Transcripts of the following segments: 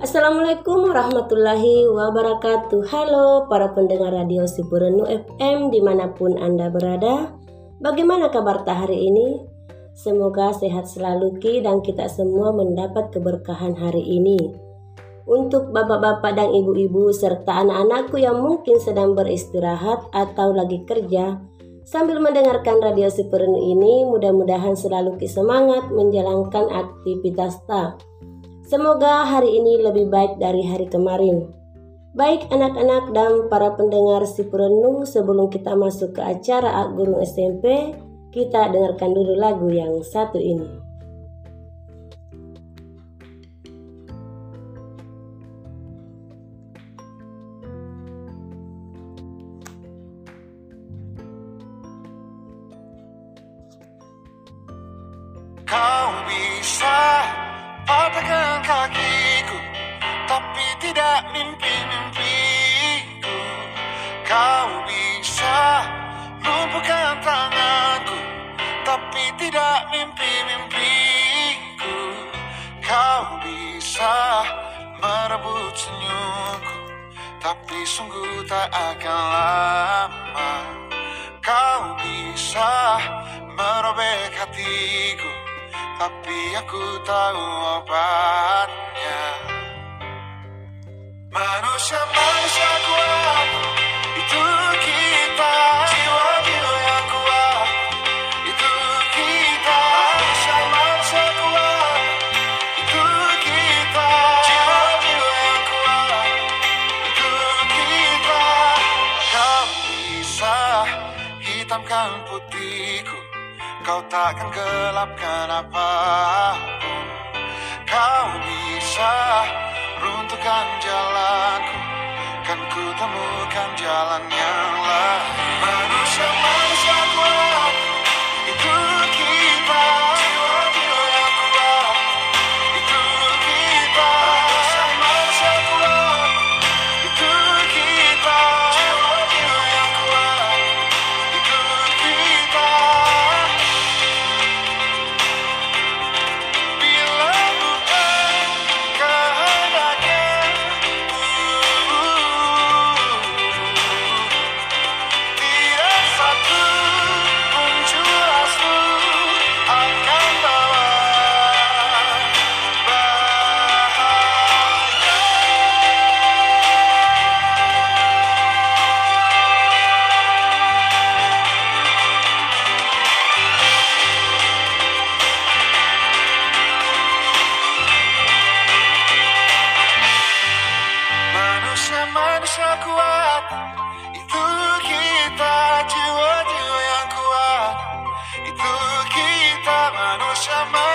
Assalamualaikum warahmatullahi wabarakatuh. Halo para pendengar radio Sipurenu FM di mana pun Anda berada. Bagaimana kabar tak hari ini? Semoga sehat selalu Ki dan kita semua mendapat keberkahan hari ini. Untuk bapak-bapak dan ibu-ibu serta anak-anakku yang mungkin sedang beristirahat atau lagi kerja Sambil mendengarkan radio Sipurenu ini mudah-mudahan selalu Ki semangat menjalankan aktivitas tak Semoga hari ini lebih baik dari hari kemarin. Baik anak-anak dan para pendengar si perenung sebelum kita masuk ke acara Guru SMP, kita dengarkan dulu lagu yang satu ini. Kau bisa Tapi tidak mimpi-mimpiku. Kau bisa lumpuhkan tanganku Tapi tidak mimpi-mimpiku. Kau bisa merebut senyumku Tapi sungguh tak akan lama. Kau bisa merobek hatiku tapi aku tahu obatnya Manusia manusia kuat. Itu kita. Jiwa-jiwa yang kuat. Itu kita. Manusia manusia kuat. Itu kita. Jiwa-jiwa yang kuat. Itu kita. Kau bisa hitamkan putihku. Kau takkan gelapkan apa pun. Kau bisa runtuhkan jalanku Kan ku temukan jalan manusia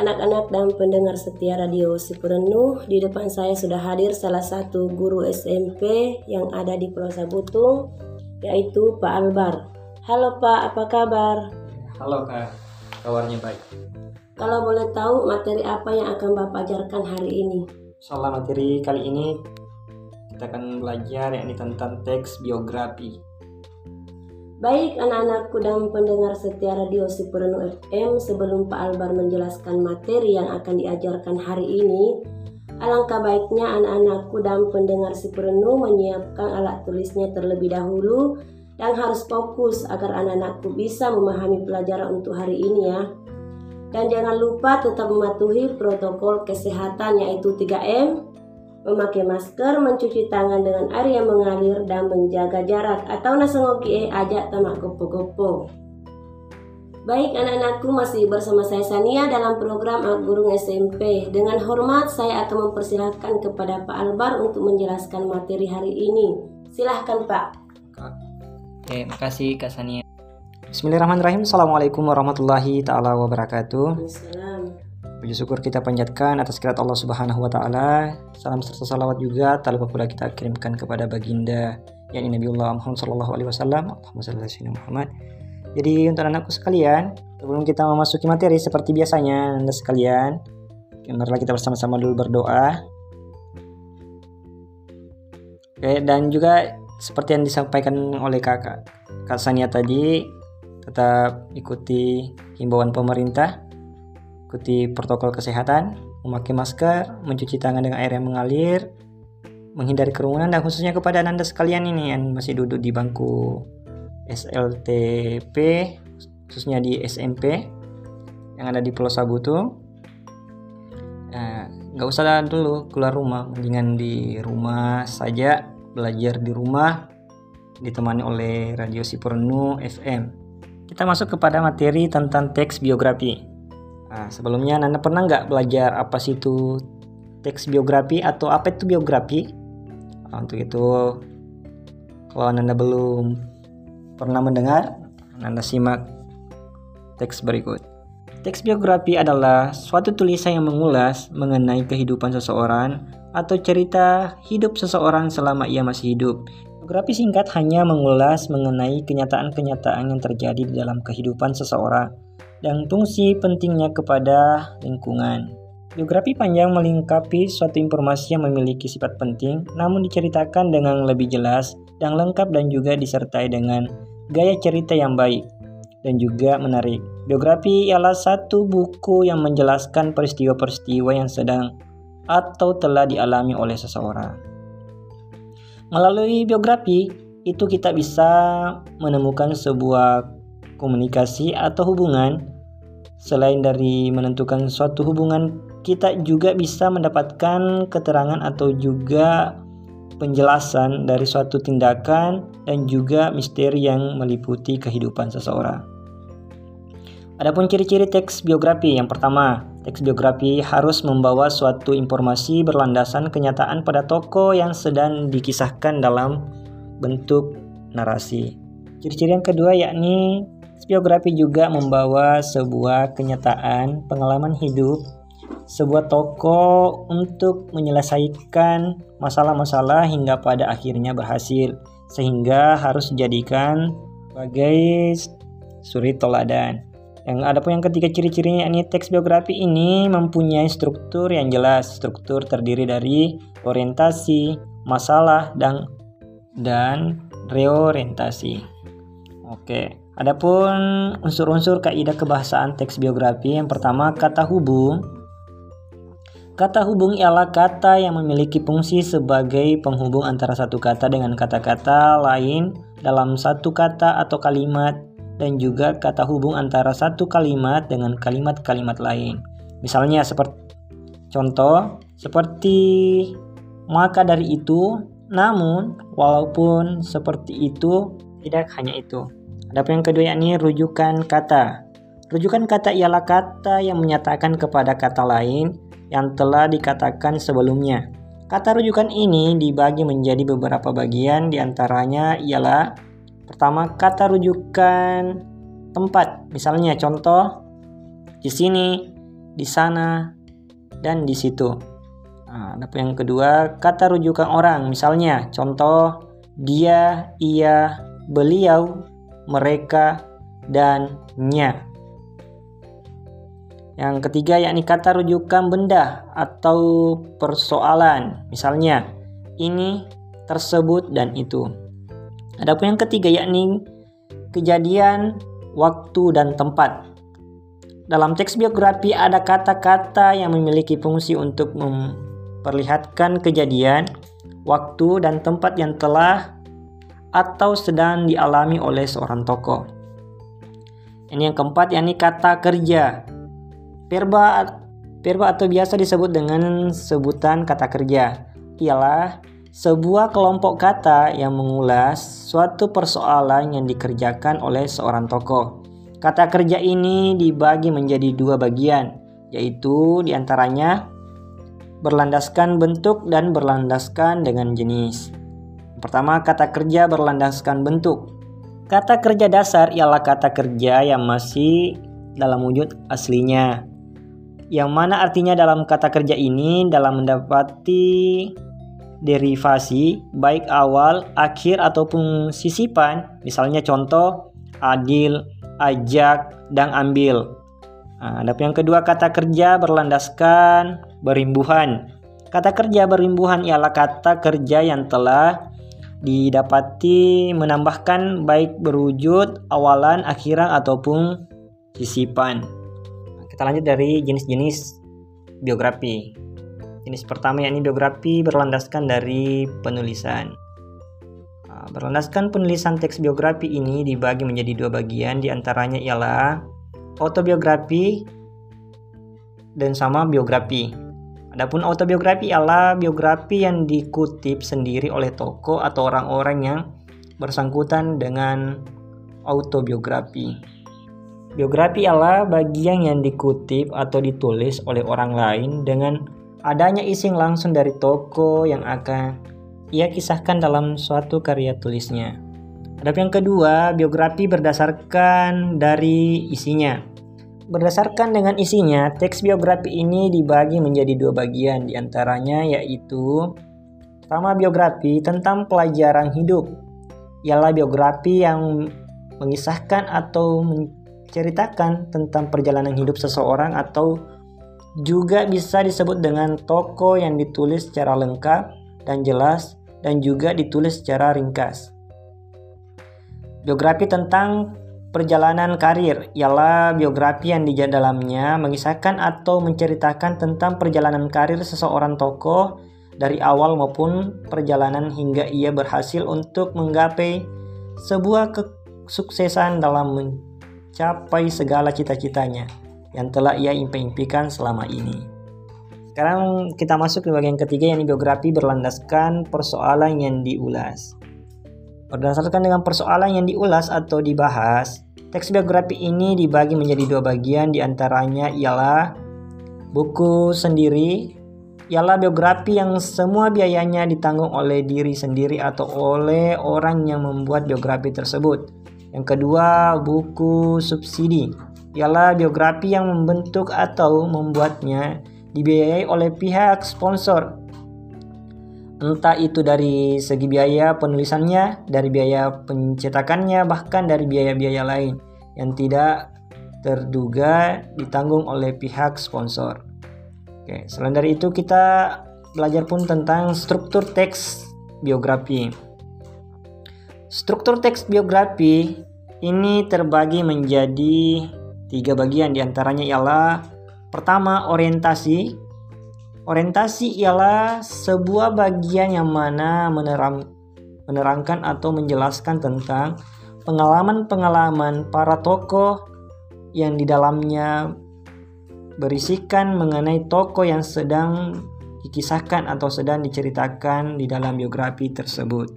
anak-anak dan pendengar setia radio Sipurenuh, di depan saya sudah hadir salah satu guru SMP yang ada di Pulau Butung, yaitu Pak Albar. Halo Pak, apa kabar? Halo kak, kabarnya baik. Kalau boleh tahu materi apa yang akan Bapak ajarkan hari ini? Soal materi kali ini kita akan belajar yakni tentang teks biografi. Baik anak-anakku dan pendengar setia radio Sipurenu FM sebelum Pak Albar menjelaskan materi yang akan diajarkan hari ini Alangkah baiknya anak-anakku dan pendengar Sipurenu menyiapkan alat tulisnya terlebih dahulu dan harus fokus agar anak-anakku bisa memahami pelajaran untuk hari ini ya. Dan jangan lupa tetap mematuhi protokol kesehatan yaitu 3M memakai masker, mencuci tangan dengan air yang mengalir, dan menjaga jarak atau nasengoki e ajak tamak gopo-gopo. Baik anak-anakku masih bersama saya Sania dalam program Gurung SMP. Dengan hormat saya akan mempersilahkan kepada Pak Albar untuk menjelaskan materi hari ini. Silahkan Pak. Oke, makasih Kak Sania. Bismillahirrahmanirrahim. Assalamualaikum warahmatullahi taala wabarakatuh. Puji syukur kita panjatkan atas kirat Allah Subhanahu wa taala. Salam serta salawat juga tak lupa pula kita kirimkan kepada baginda yakni Nabiullah Muhammad sallallahu alaihi wasallam. Allahumma shalli ala Muhammad. Jadi untuk anakku sekalian, sebelum kita memasuki materi seperti biasanya Anda sekalian, marilah kita bersama-sama dulu berdoa. Oke, dan juga seperti yang disampaikan oleh kakak Kak Sania tadi, tetap ikuti himbauan pemerintah, ikuti protokol kesehatan, memakai masker, mencuci tangan dengan air yang mengalir, menghindari kerumunan dan khususnya kepada anda sekalian ini yang masih duduk di bangku SLTP khususnya di SMP yang ada di Pulau Sabutu nah, nggak usah dulu keluar rumah mendingan di rumah saja belajar di rumah ditemani oleh Radio Sipurnu FM kita masuk kepada materi tentang teks biografi nah, sebelumnya Nanda pernah nggak belajar apa sih itu teks biografi atau apa itu biografi nah, untuk itu kalau Anda belum pernah mendengar? Anda simak teks berikut. Teks biografi adalah suatu tulisan yang mengulas mengenai kehidupan seseorang atau cerita hidup seseorang selama ia masih hidup. Biografi singkat hanya mengulas mengenai kenyataan-kenyataan yang terjadi di dalam kehidupan seseorang dan fungsi pentingnya kepada lingkungan. Biografi panjang melengkapi suatu informasi yang memiliki sifat penting, namun diceritakan dengan lebih jelas dan lengkap dan juga disertai dengan gaya cerita yang baik dan juga menarik. Biografi ialah satu buku yang menjelaskan peristiwa-peristiwa yang sedang atau telah dialami oleh seseorang. Melalui biografi, itu kita bisa menemukan sebuah komunikasi atau hubungan. Selain dari menentukan suatu hubungan, kita juga bisa mendapatkan keterangan atau juga penjelasan dari suatu tindakan dan juga misteri yang meliputi kehidupan seseorang. Adapun ciri-ciri teks biografi yang pertama, teks biografi harus membawa suatu informasi berlandasan kenyataan pada tokoh yang sedang dikisahkan dalam bentuk narasi. Ciri-ciri yang kedua yakni biografi juga membawa sebuah kenyataan pengalaman hidup sebuah toko untuk menyelesaikan masalah-masalah hingga pada akhirnya berhasil sehingga harus dijadikan sebagai suri toladan. Yang ada pun yang ketiga ciri-cirinya ini teks biografi ini mempunyai struktur yang jelas. Struktur terdiri dari orientasi, masalah dan dan reorientasi. Oke, adapun unsur-unsur kaidah kebahasaan teks biografi yang pertama kata hubung Kata hubung ialah kata yang memiliki fungsi sebagai penghubung antara satu kata dengan kata-kata lain dalam satu kata atau kalimat dan juga kata hubung antara satu kalimat dengan kalimat-kalimat lain. Misalnya seperti contoh seperti maka dari itu, namun walaupun seperti itu tidak hanya itu. Ada yang kedua yakni rujukan kata. Rujukan kata ialah kata yang menyatakan kepada kata lain yang telah dikatakan sebelumnya. Kata rujukan ini dibagi menjadi beberapa bagian di antaranya ialah pertama kata rujukan tempat, misalnya contoh di sini, di sana, dan di situ. Nah, yang kedua kata rujukan orang, misalnya contoh dia, ia, beliau, mereka, dan nya. Yang ketiga yakni kata rujukan benda atau persoalan. Misalnya, ini, tersebut, dan itu. Adapun yang ketiga yakni kejadian, waktu, dan tempat. Dalam teks biografi ada kata-kata yang memiliki fungsi untuk memperlihatkan kejadian, waktu, dan tempat yang telah atau sedang dialami oleh seorang tokoh. Ini yang keempat yakni kata kerja Verba verba atau biasa disebut dengan sebutan kata kerja ialah sebuah kelompok kata yang mengulas suatu persoalan yang dikerjakan oleh seorang tokoh. Kata kerja ini dibagi menjadi dua bagian, yaitu di antaranya berlandaskan bentuk dan berlandaskan dengan jenis. Pertama, kata kerja berlandaskan bentuk. Kata kerja dasar ialah kata kerja yang masih dalam wujud aslinya. Yang mana artinya dalam kata kerja ini dalam mendapati derivasi baik awal, akhir ataupun sisipan. Misalnya contoh adil, ajak, dan ambil. Nah, yang kedua kata kerja berlandaskan berimbuhan. Kata kerja berimbuhan ialah kata kerja yang telah didapati menambahkan baik berwujud awalan, akhiran ataupun sisipan. Kita lanjut dari jenis-jenis biografi. Jenis pertama yakni biografi berlandaskan dari penulisan. Nah, berlandaskan penulisan teks biografi ini dibagi menjadi dua bagian, di antaranya ialah autobiografi dan sama biografi. Adapun autobiografi ialah biografi yang dikutip sendiri oleh tokoh atau orang-orang yang bersangkutan dengan autobiografi. Biografi adalah bagian yang dikutip atau ditulis oleh orang lain dengan adanya ising langsung dari toko yang akan ia kisahkan dalam suatu karya tulisnya. Adapun yang kedua, biografi berdasarkan dari isinya. Berdasarkan dengan isinya, teks biografi ini dibagi menjadi dua bagian, di antaranya yaitu pertama biografi tentang pelajaran hidup, ialah biografi yang mengisahkan atau ceritakan tentang perjalanan hidup seseorang atau juga bisa disebut dengan toko yang ditulis secara lengkap dan jelas dan juga ditulis secara ringkas. Biografi tentang perjalanan karir ialah biografi yang di dalamnya mengisahkan atau menceritakan tentang perjalanan karir seseorang tokoh dari awal maupun perjalanan hingga ia berhasil untuk menggapai sebuah kesuksesan dalam capai segala cita-citanya yang telah ia impikan selama ini. Sekarang kita masuk ke bagian ketiga yang biografi berlandaskan persoalan yang diulas. Berdasarkan dengan persoalan yang diulas atau dibahas, teks biografi ini dibagi menjadi dua bagian di antaranya ialah buku sendiri ialah biografi yang semua biayanya ditanggung oleh diri sendiri atau oleh orang yang membuat biografi tersebut. Yang kedua, buku subsidi ialah biografi yang membentuk atau membuatnya dibiayai oleh pihak sponsor. Entah itu dari segi biaya penulisannya, dari biaya pencetakannya, bahkan dari biaya-biaya lain yang tidak terduga ditanggung oleh pihak sponsor. Oke, selain dari itu kita belajar pun tentang struktur teks biografi. Struktur teks biografi ini terbagi menjadi tiga bagian di antaranya ialah pertama orientasi. Orientasi ialah sebuah bagian yang mana menerang, menerangkan atau menjelaskan tentang pengalaman-pengalaman para tokoh yang di dalamnya berisikan mengenai tokoh yang sedang dikisahkan atau sedang diceritakan di dalam biografi tersebut.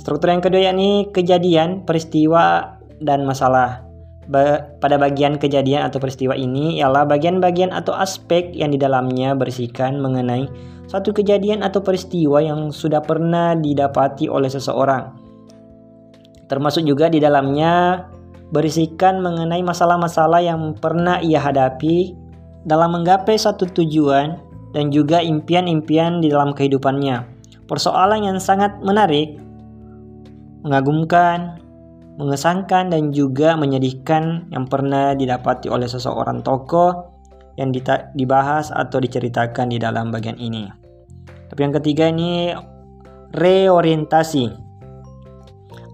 Struktur yang kedua yakni kejadian, peristiwa, dan masalah. Pada bagian kejadian atau peristiwa ini ialah bagian-bagian atau aspek yang di dalamnya berisikan mengenai suatu kejadian atau peristiwa yang sudah pernah didapati oleh seseorang. Termasuk juga di dalamnya berisikan mengenai masalah-masalah yang pernah ia hadapi dalam menggapai satu tujuan dan juga impian-impian di dalam kehidupannya. Persoalan yang sangat menarik mengagumkan, mengesankan dan juga menyedihkan yang pernah didapati oleh seseorang tokoh yang dibahas atau diceritakan di dalam bagian ini. Tapi yang ketiga ini reorientasi.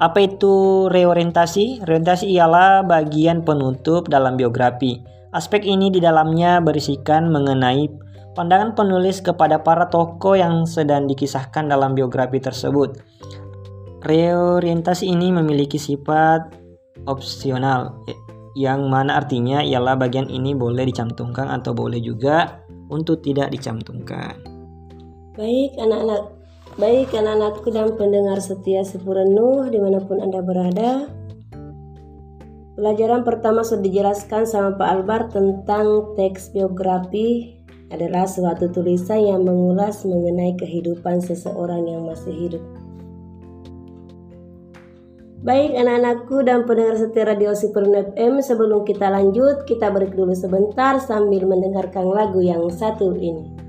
Apa itu reorientasi? Reorientasi ialah bagian penutup dalam biografi. Aspek ini di dalamnya berisikan mengenai pandangan penulis kepada para tokoh yang sedang dikisahkan dalam biografi tersebut. Reorientasi ini memiliki sifat opsional yang mana artinya ialah bagian ini boleh dicantumkan atau boleh juga untuk tidak dicantumkan. Baik anak-anak, baik anak-anakku dan pendengar setia Sepura Nuh di mana pun anda berada. Pelajaran pertama sudah dijelaskan sama Pak Albar tentang teks biografi adalah suatu tulisan yang mengulas mengenai kehidupan seseorang yang masih hidup. Baik anak-anakku dan pendengar setia Radio Super FM sebelum kita lanjut kita break dulu sebentar sambil mendengarkan lagu yang satu ini.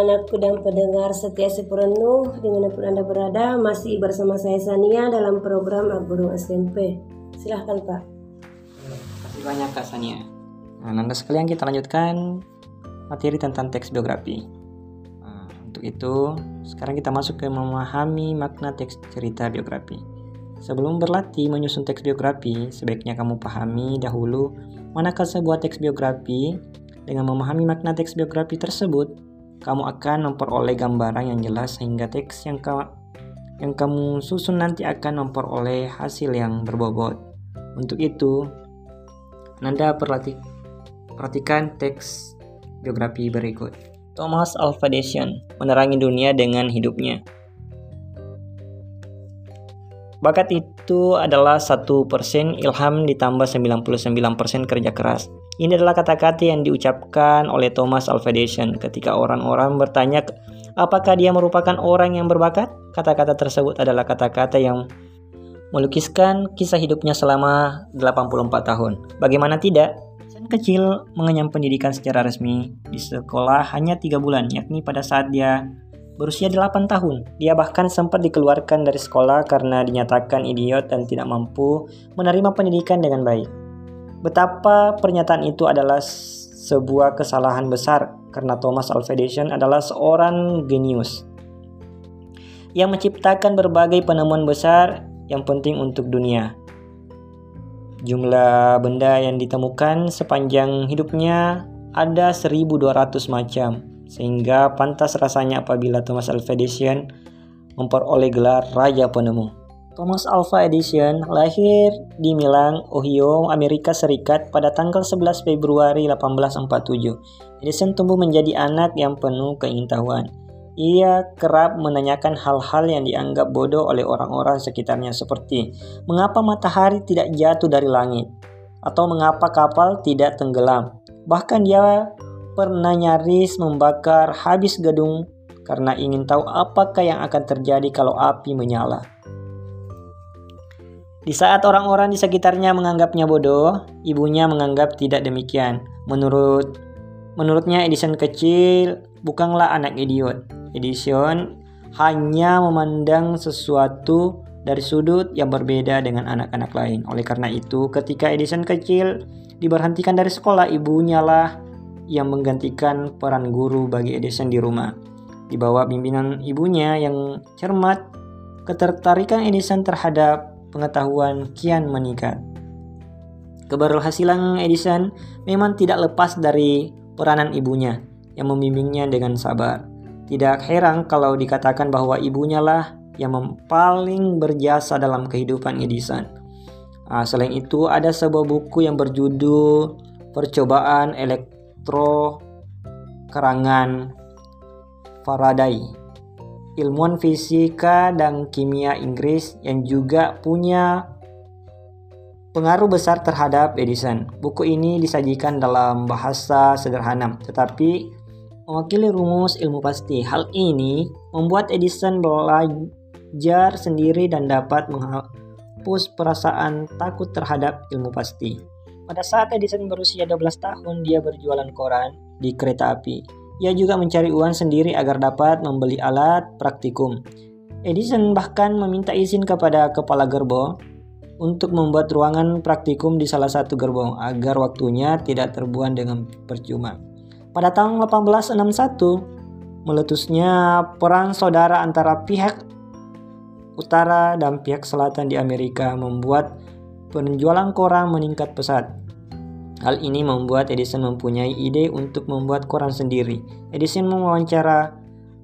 Anak-anakku dan pendengar setia sepenuh di mana pun Anda berada masih bersama saya Sania dalam program Agurung SMP. Silahkan Pak. Terima banyak Kak Sania. Nah, nanti sekalian kita lanjutkan materi tentang teks biografi. Nah, untuk itu, sekarang kita masuk ke memahami makna teks cerita biografi. Sebelum berlatih menyusun teks biografi, sebaiknya kamu pahami dahulu manakah sebuah teks biografi. Dengan memahami makna teks biografi tersebut, kamu akan memperoleh gambaran yang jelas sehingga teks yang, ka yang kamu susun nanti akan memperoleh hasil yang berbobot. Untuk itu, Anda perlatih, perhatikan teks biografi berikut. Thomas Alva Edison menerangi dunia dengan hidupnya. Bakat itu adalah satu persen ilham ditambah 99% kerja keras. Ini adalah kata-kata yang diucapkan oleh Thomas Alva Edison ketika orang-orang bertanya Apakah dia merupakan orang yang berbakat? Kata-kata tersebut adalah kata-kata yang melukiskan kisah hidupnya selama 84 tahun. Bagaimana tidak? Edison kecil mengenyam pendidikan secara resmi di sekolah hanya tiga bulan, yakni pada saat dia berusia 8 tahun. Dia bahkan sempat dikeluarkan dari sekolah karena dinyatakan idiot dan tidak mampu menerima pendidikan dengan baik. Betapa pernyataan itu adalah sebuah kesalahan besar karena Thomas Alva Edison adalah seorang genius yang menciptakan berbagai penemuan besar yang penting untuk dunia. Jumlah benda yang ditemukan sepanjang hidupnya ada 1200 macam, sehingga pantas rasanya apabila Thomas Alva Edison memperoleh gelar Raja Penemu. Thomas Alva Edison lahir di Milan, Ohio, Amerika Serikat pada tanggal 11 Februari 1847. Edison tumbuh menjadi anak yang penuh keingintahuan. Ia kerap menanyakan hal-hal yang dianggap bodoh oleh orang-orang sekitarnya seperti mengapa matahari tidak jatuh dari langit atau mengapa kapal tidak tenggelam. Bahkan dia pernah nyaris membakar habis gedung karena ingin tahu apakah yang akan terjadi kalau api menyala. Di saat orang-orang di sekitarnya menganggapnya bodoh, ibunya menganggap tidak demikian. Menurut menurutnya Edison kecil bukanlah anak idiot. Edison hanya memandang sesuatu dari sudut yang berbeda dengan anak-anak lain. Oleh karena itu, ketika Edison kecil diberhentikan dari sekolah, ibunya lah yang menggantikan peran guru bagi Edison di rumah. Di bawah pimpinan ibunya yang cermat, ketertarikan Edison terhadap pengetahuan kian meningkat. Keberhasilan Edison memang tidak lepas dari peranan ibunya yang membimbingnya dengan sabar. Tidak heran kalau dikatakan bahwa ibunya lah yang paling berjasa dalam kehidupan Edison. Nah, selain itu ada sebuah buku yang berjudul Percobaan Elektro Karangan Faraday ilmuwan fisika dan kimia Inggris yang juga punya pengaruh besar terhadap Edison. Buku ini disajikan dalam bahasa sederhana, tetapi mewakili rumus ilmu pasti. Hal ini membuat Edison belajar sendiri dan dapat menghapus perasaan takut terhadap ilmu pasti. Pada saat Edison berusia 12 tahun, dia berjualan koran di kereta api. Ia juga mencari uang sendiri agar dapat membeli alat praktikum. Edison bahkan meminta izin kepada kepala gerbong untuk membuat ruangan praktikum di salah satu gerbong agar waktunya tidak terbuang dengan percuma. Pada tahun 1861, meletusnya perang saudara antara pihak utara dan pihak selatan di Amerika membuat penjualan koran meningkat pesat. Hal ini membuat Edison mempunyai ide untuk membuat koran sendiri. Edison mewawancara,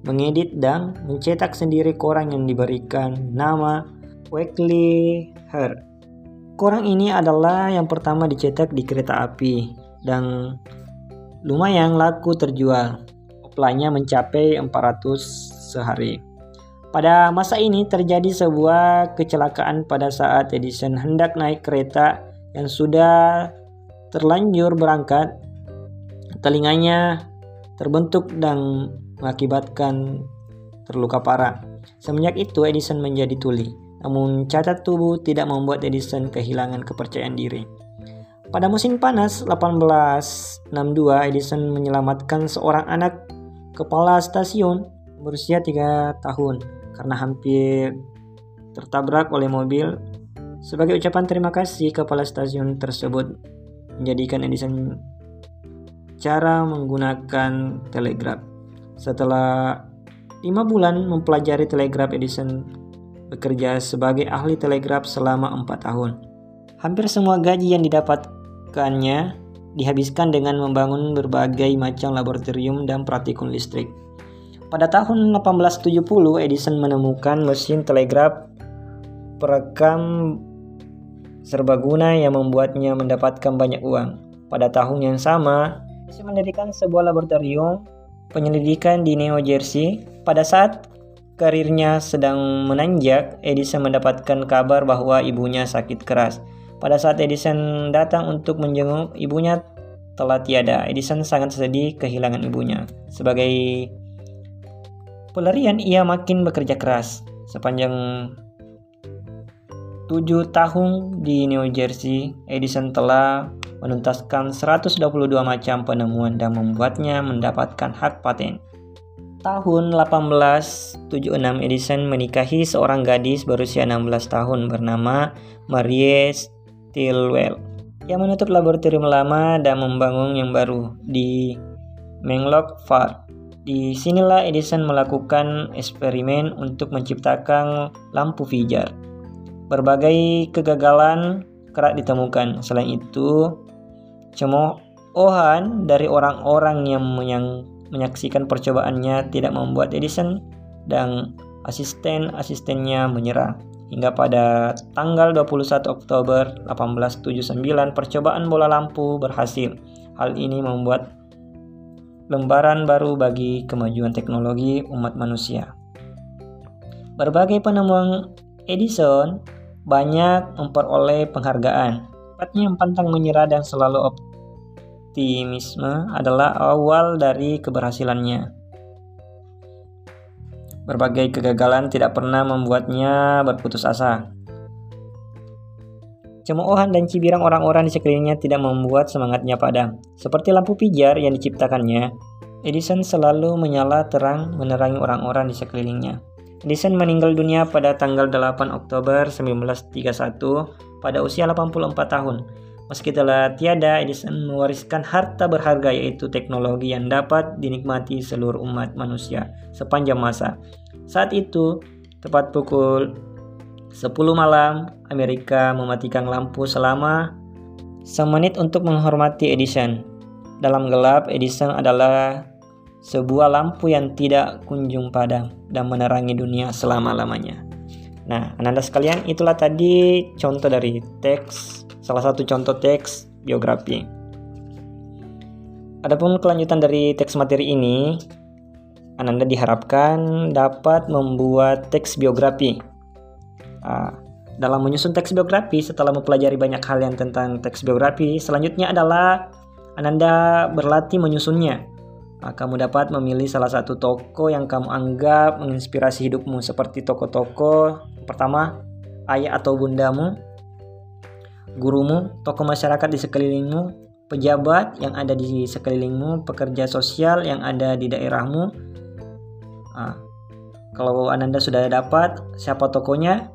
mengedit, dan mencetak sendiri koran yang diberikan nama Weekly Her. Koran ini adalah yang pertama dicetak di kereta api dan lumayan laku terjual. Oplanya mencapai 400 sehari. Pada masa ini terjadi sebuah kecelakaan pada saat Edison hendak naik kereta yang sudah terlanjur berangkat, telinganya terbentuk dan mengakibatkan terluka parah. Semenjak itu Edison menjadi tuli. Namun cacat tubuh tidak membuat Edison kehilangan kepercayaan diri. Pada musim panas 1862, Edison menyelamatkan seorang anak kepala stasiun berusia 3 tahun karena hampir tertabrak oleh mobil. Sebagai ucapan terima kasih, kepala stasiun tersebut menjadikan Edison cara menggunakan telegraf. Setelah lima bulan mempelajari telegraf, Edison bekerja sebagai ahli telegraf selama empat tahun. Hampir semua gaji yang didapatkannya dihabiskan dengan membangun berbagai macam laboratorium dan praktikum listrik. Pada tahun 1870, Edison menemukan mesin telegraf perekam serbaguna yang membuatnya mendapatkan banyak uang. Pada tahun yang sama, dia mendirikan sebuah laboratorium penyelidikan di New Jersey. Pada saat karirnya sedang menanjak, Edison mendapatkan kabar bahwa ibunya sakit keras. Pada saat Edison datang untuk menjenguk, ibunya telah tiada. Edison sangat sedih kehilangan ibunya. Sebagai pelarian ia makin bekerja keras sepanjang tujuh tahun di New Jersey, Edison telah menuntaskan 122 macam penemuan dan membuatnya mendapatkan hak paten. Tahun 1876 Edison menikahi seorang gadis berusia 16 tahun bernama Marie Stilwell yang menutup laboratorium lama dan membangun yang baru di Menlo Park. Di sinilah Edison melakukan eksperimen untuk menciptakan lampu pijar. Berbagai kegagalan kerap ditemukan. Selain itu, cemoohan dari orang-orang yang menyaksikan percobaannya tidak membuat Edison dan asisten-asistennya menyerah. Hingga pada tanggal 21 Oktober 1879 percobaan bola lampu berhasil. Hal ini membuat lembaran baru bagi kemajuan teknologi umat manusia. Berbagai penemuan Edison banyak memperoleh penghargaan. Tepatnya yang pantang menyerah dan selalu optimisme adalah awal dari keberhasilannya. Berbagai kegagalan tidak pernah membuatnya berputus asa. Cemoohan dan cibiran orang-orang di sekelilingnya tidak membuat semangatnya padam. Seperti lampu pijar yang diciptakannya, Edison selalu menyala terang menerangi orang-orang di sekelilingnya. Edison meninggal dunia pada tanggal 8 Oktober 1931 pada usia 84 tahun. Meski telah tiada, Edison mewariskan harta berharga yaitu teknologi yang dapat dinikmati seluruh umat manusia sepanjang masa. Saat itu, tepat pukul 10 malam, Amerika mematikan lampu selama semenit untuk menghormati Edison. Dalam gelap, Edison adalah sebuah lampu yang tidak kunjung padam dan menerangi dunia selama-lamanya. Nah, Anda sekalian, itulah tadi contoh dari teks, salah satu contoh teks biografi. Adapun kelanjutan dari teks materi ini, Ananda diharapkan dapat membuat teks biografi. Nah, dalam menyusun teks biografi, setelah mempelajari banyak hal yang tentang teks biografi, selanjutnya adalah Ananda berlatih menyusunnya kamu dapat memilih salah satu toko yang kamu anggap menginspirasi hidupmu seperti toko-toko pertama ayah atau bundamu, gurumu, toko masyarakat di sekelilingmu, pejabat yang ada di sekelilingmu, pekerja sosial yang ada di daerahmu. Nah, kalau Ananda sudah dapat siapa tokonya,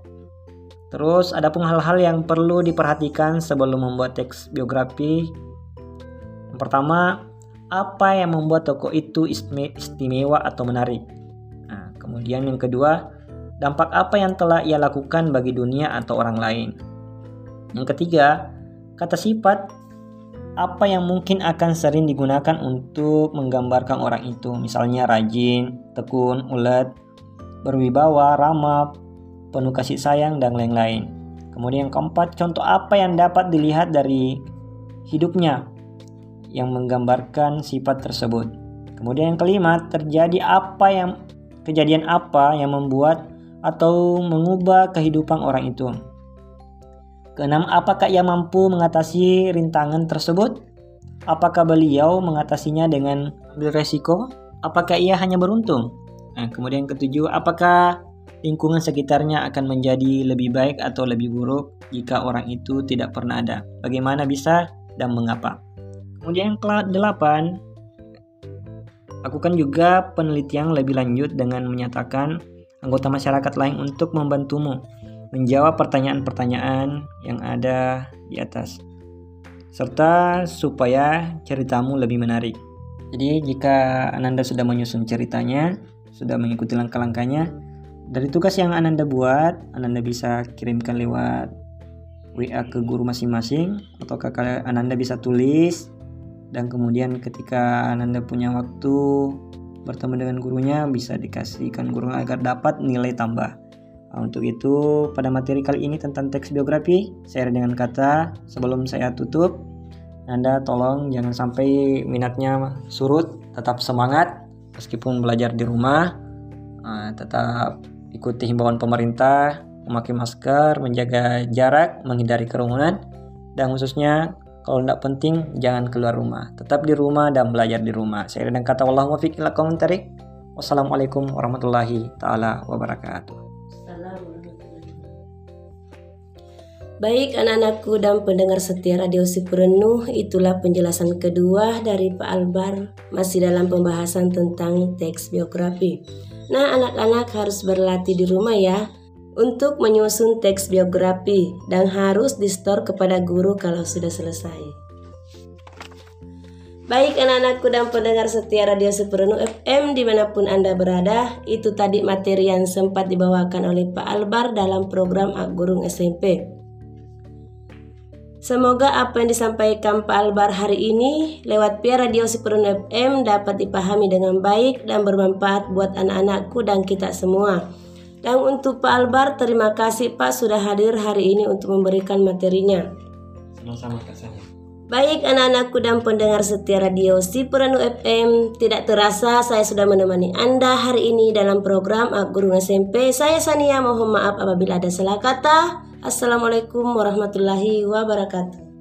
terus ada pun hal-hal yang perlu diperhatikan sebelum membuat teks biografi. Yang pertama, apa yang membuat toko itu istimewa atau menarik. Nah, kemudian yang kedua, dampak apa yang telah ia lakukan bagi dunia atau orang lain. Yang ketiga, kata sifat apa yang mungkin akan sering digunakan untuk menggambarkan orang itu, misalnya rajin, tekun, ulet, berwibawa, ramah, penuh kasih sayang, dan lain-lain. Kemudian yang keempat, contoh apa yang dapat dilihat dari hidupnya yang menggambarkan sifat tersebut. Kemudian yang kelima, terjadi apa yang kejadian apa yang membuat atau mengubah kehidupan orang itu. Keenam, apakah ia mampu mengatasi rintangan tersebut? Apakah beliau mengatasinya dengan beresiko? Apakah ia hanya beruntung? Nah, kemudian yang ketujuh, apakah lingkungan sekitarnya akan menjadi lebih baik atau lebih buruk jika orang itu tidak pernah ada? Bagaimana bisa dan mengapa? Kemudian yang ke-8, lakukan juga penelitian lebih lanjut dengan menyatakan anggota masyarakat lain untuk membantumu menjawab pertanyaan-pertanyaan yang ada di atas. Serta supaya ceritamu lebih menarik. Jadi jika Ananda sudah menyusun ceritanya, sudah mengikuti langkah-langkahnya, dari tugas yang Ananda buat, Ananda bisa kirimkan lewat WA ke guru masing-masing atau kakak Ananda bisa tulis dan kemudian ketika Ananda punya waktu bertemu dengan gurunya bisa dikasihkan guru agar dapat nilai tambah. Nah, untuk itu pada materi kali ini tentang teks biografi saya dengan kata sebelum saya tutup Anda tolong jangan sampai minatnya surut, tetap semangat meskipun belajar di rumah, nah, tetap ikuti himbauan pemerintah, memakai masker, menjaga jarak, menghindari kerumunan, dan khususnya kalau tidak penting, jangan keluar rumah. Tetap di rumah dan belajar di rumah. Saya dan kata Allah ila komentari. Wassalamualaikum warahmatullahi taala wabarakatuh. Baik anak-anakku dan pendengar setia Radio Sipurenuh, itulah penjelasan kedua dari Pak Albar masih dalam pembahasan tentang teks biografi. Nah, anak-anak harus berlatih di rumah ya untuk menyusun teks biografi dan harus di-store kepada guru kalau sudah selesai. Baik anak-anakku dan pendengar setia Radio Sepenuh FM di mana pun Anda berada, itu tadi materi yang sempat dibawakan oleh Pak Albar dalam program Agurung SMP. Semoga apa yang disampaikan Pak Albar hari ini lewat via Radio Sipurun FM dapat dipahami dengan baik dan bermanfaat buat anak-anakku dan kita semua. Dan untuk Pak Albar, terima kasih Pak sudah hadir hari ini untuk memberikan materinya. Sama-sama Kak Sani. Baik anak-anakku dan pendengar setia radio Sipuranu FM, tidak terasa saya sudah menemani Anda hari ini dalam program Guru SMP. Saya Sania, mohon maaf apabila ada salah kata. Assalamualaikum warahmatullahi wabarakatuh.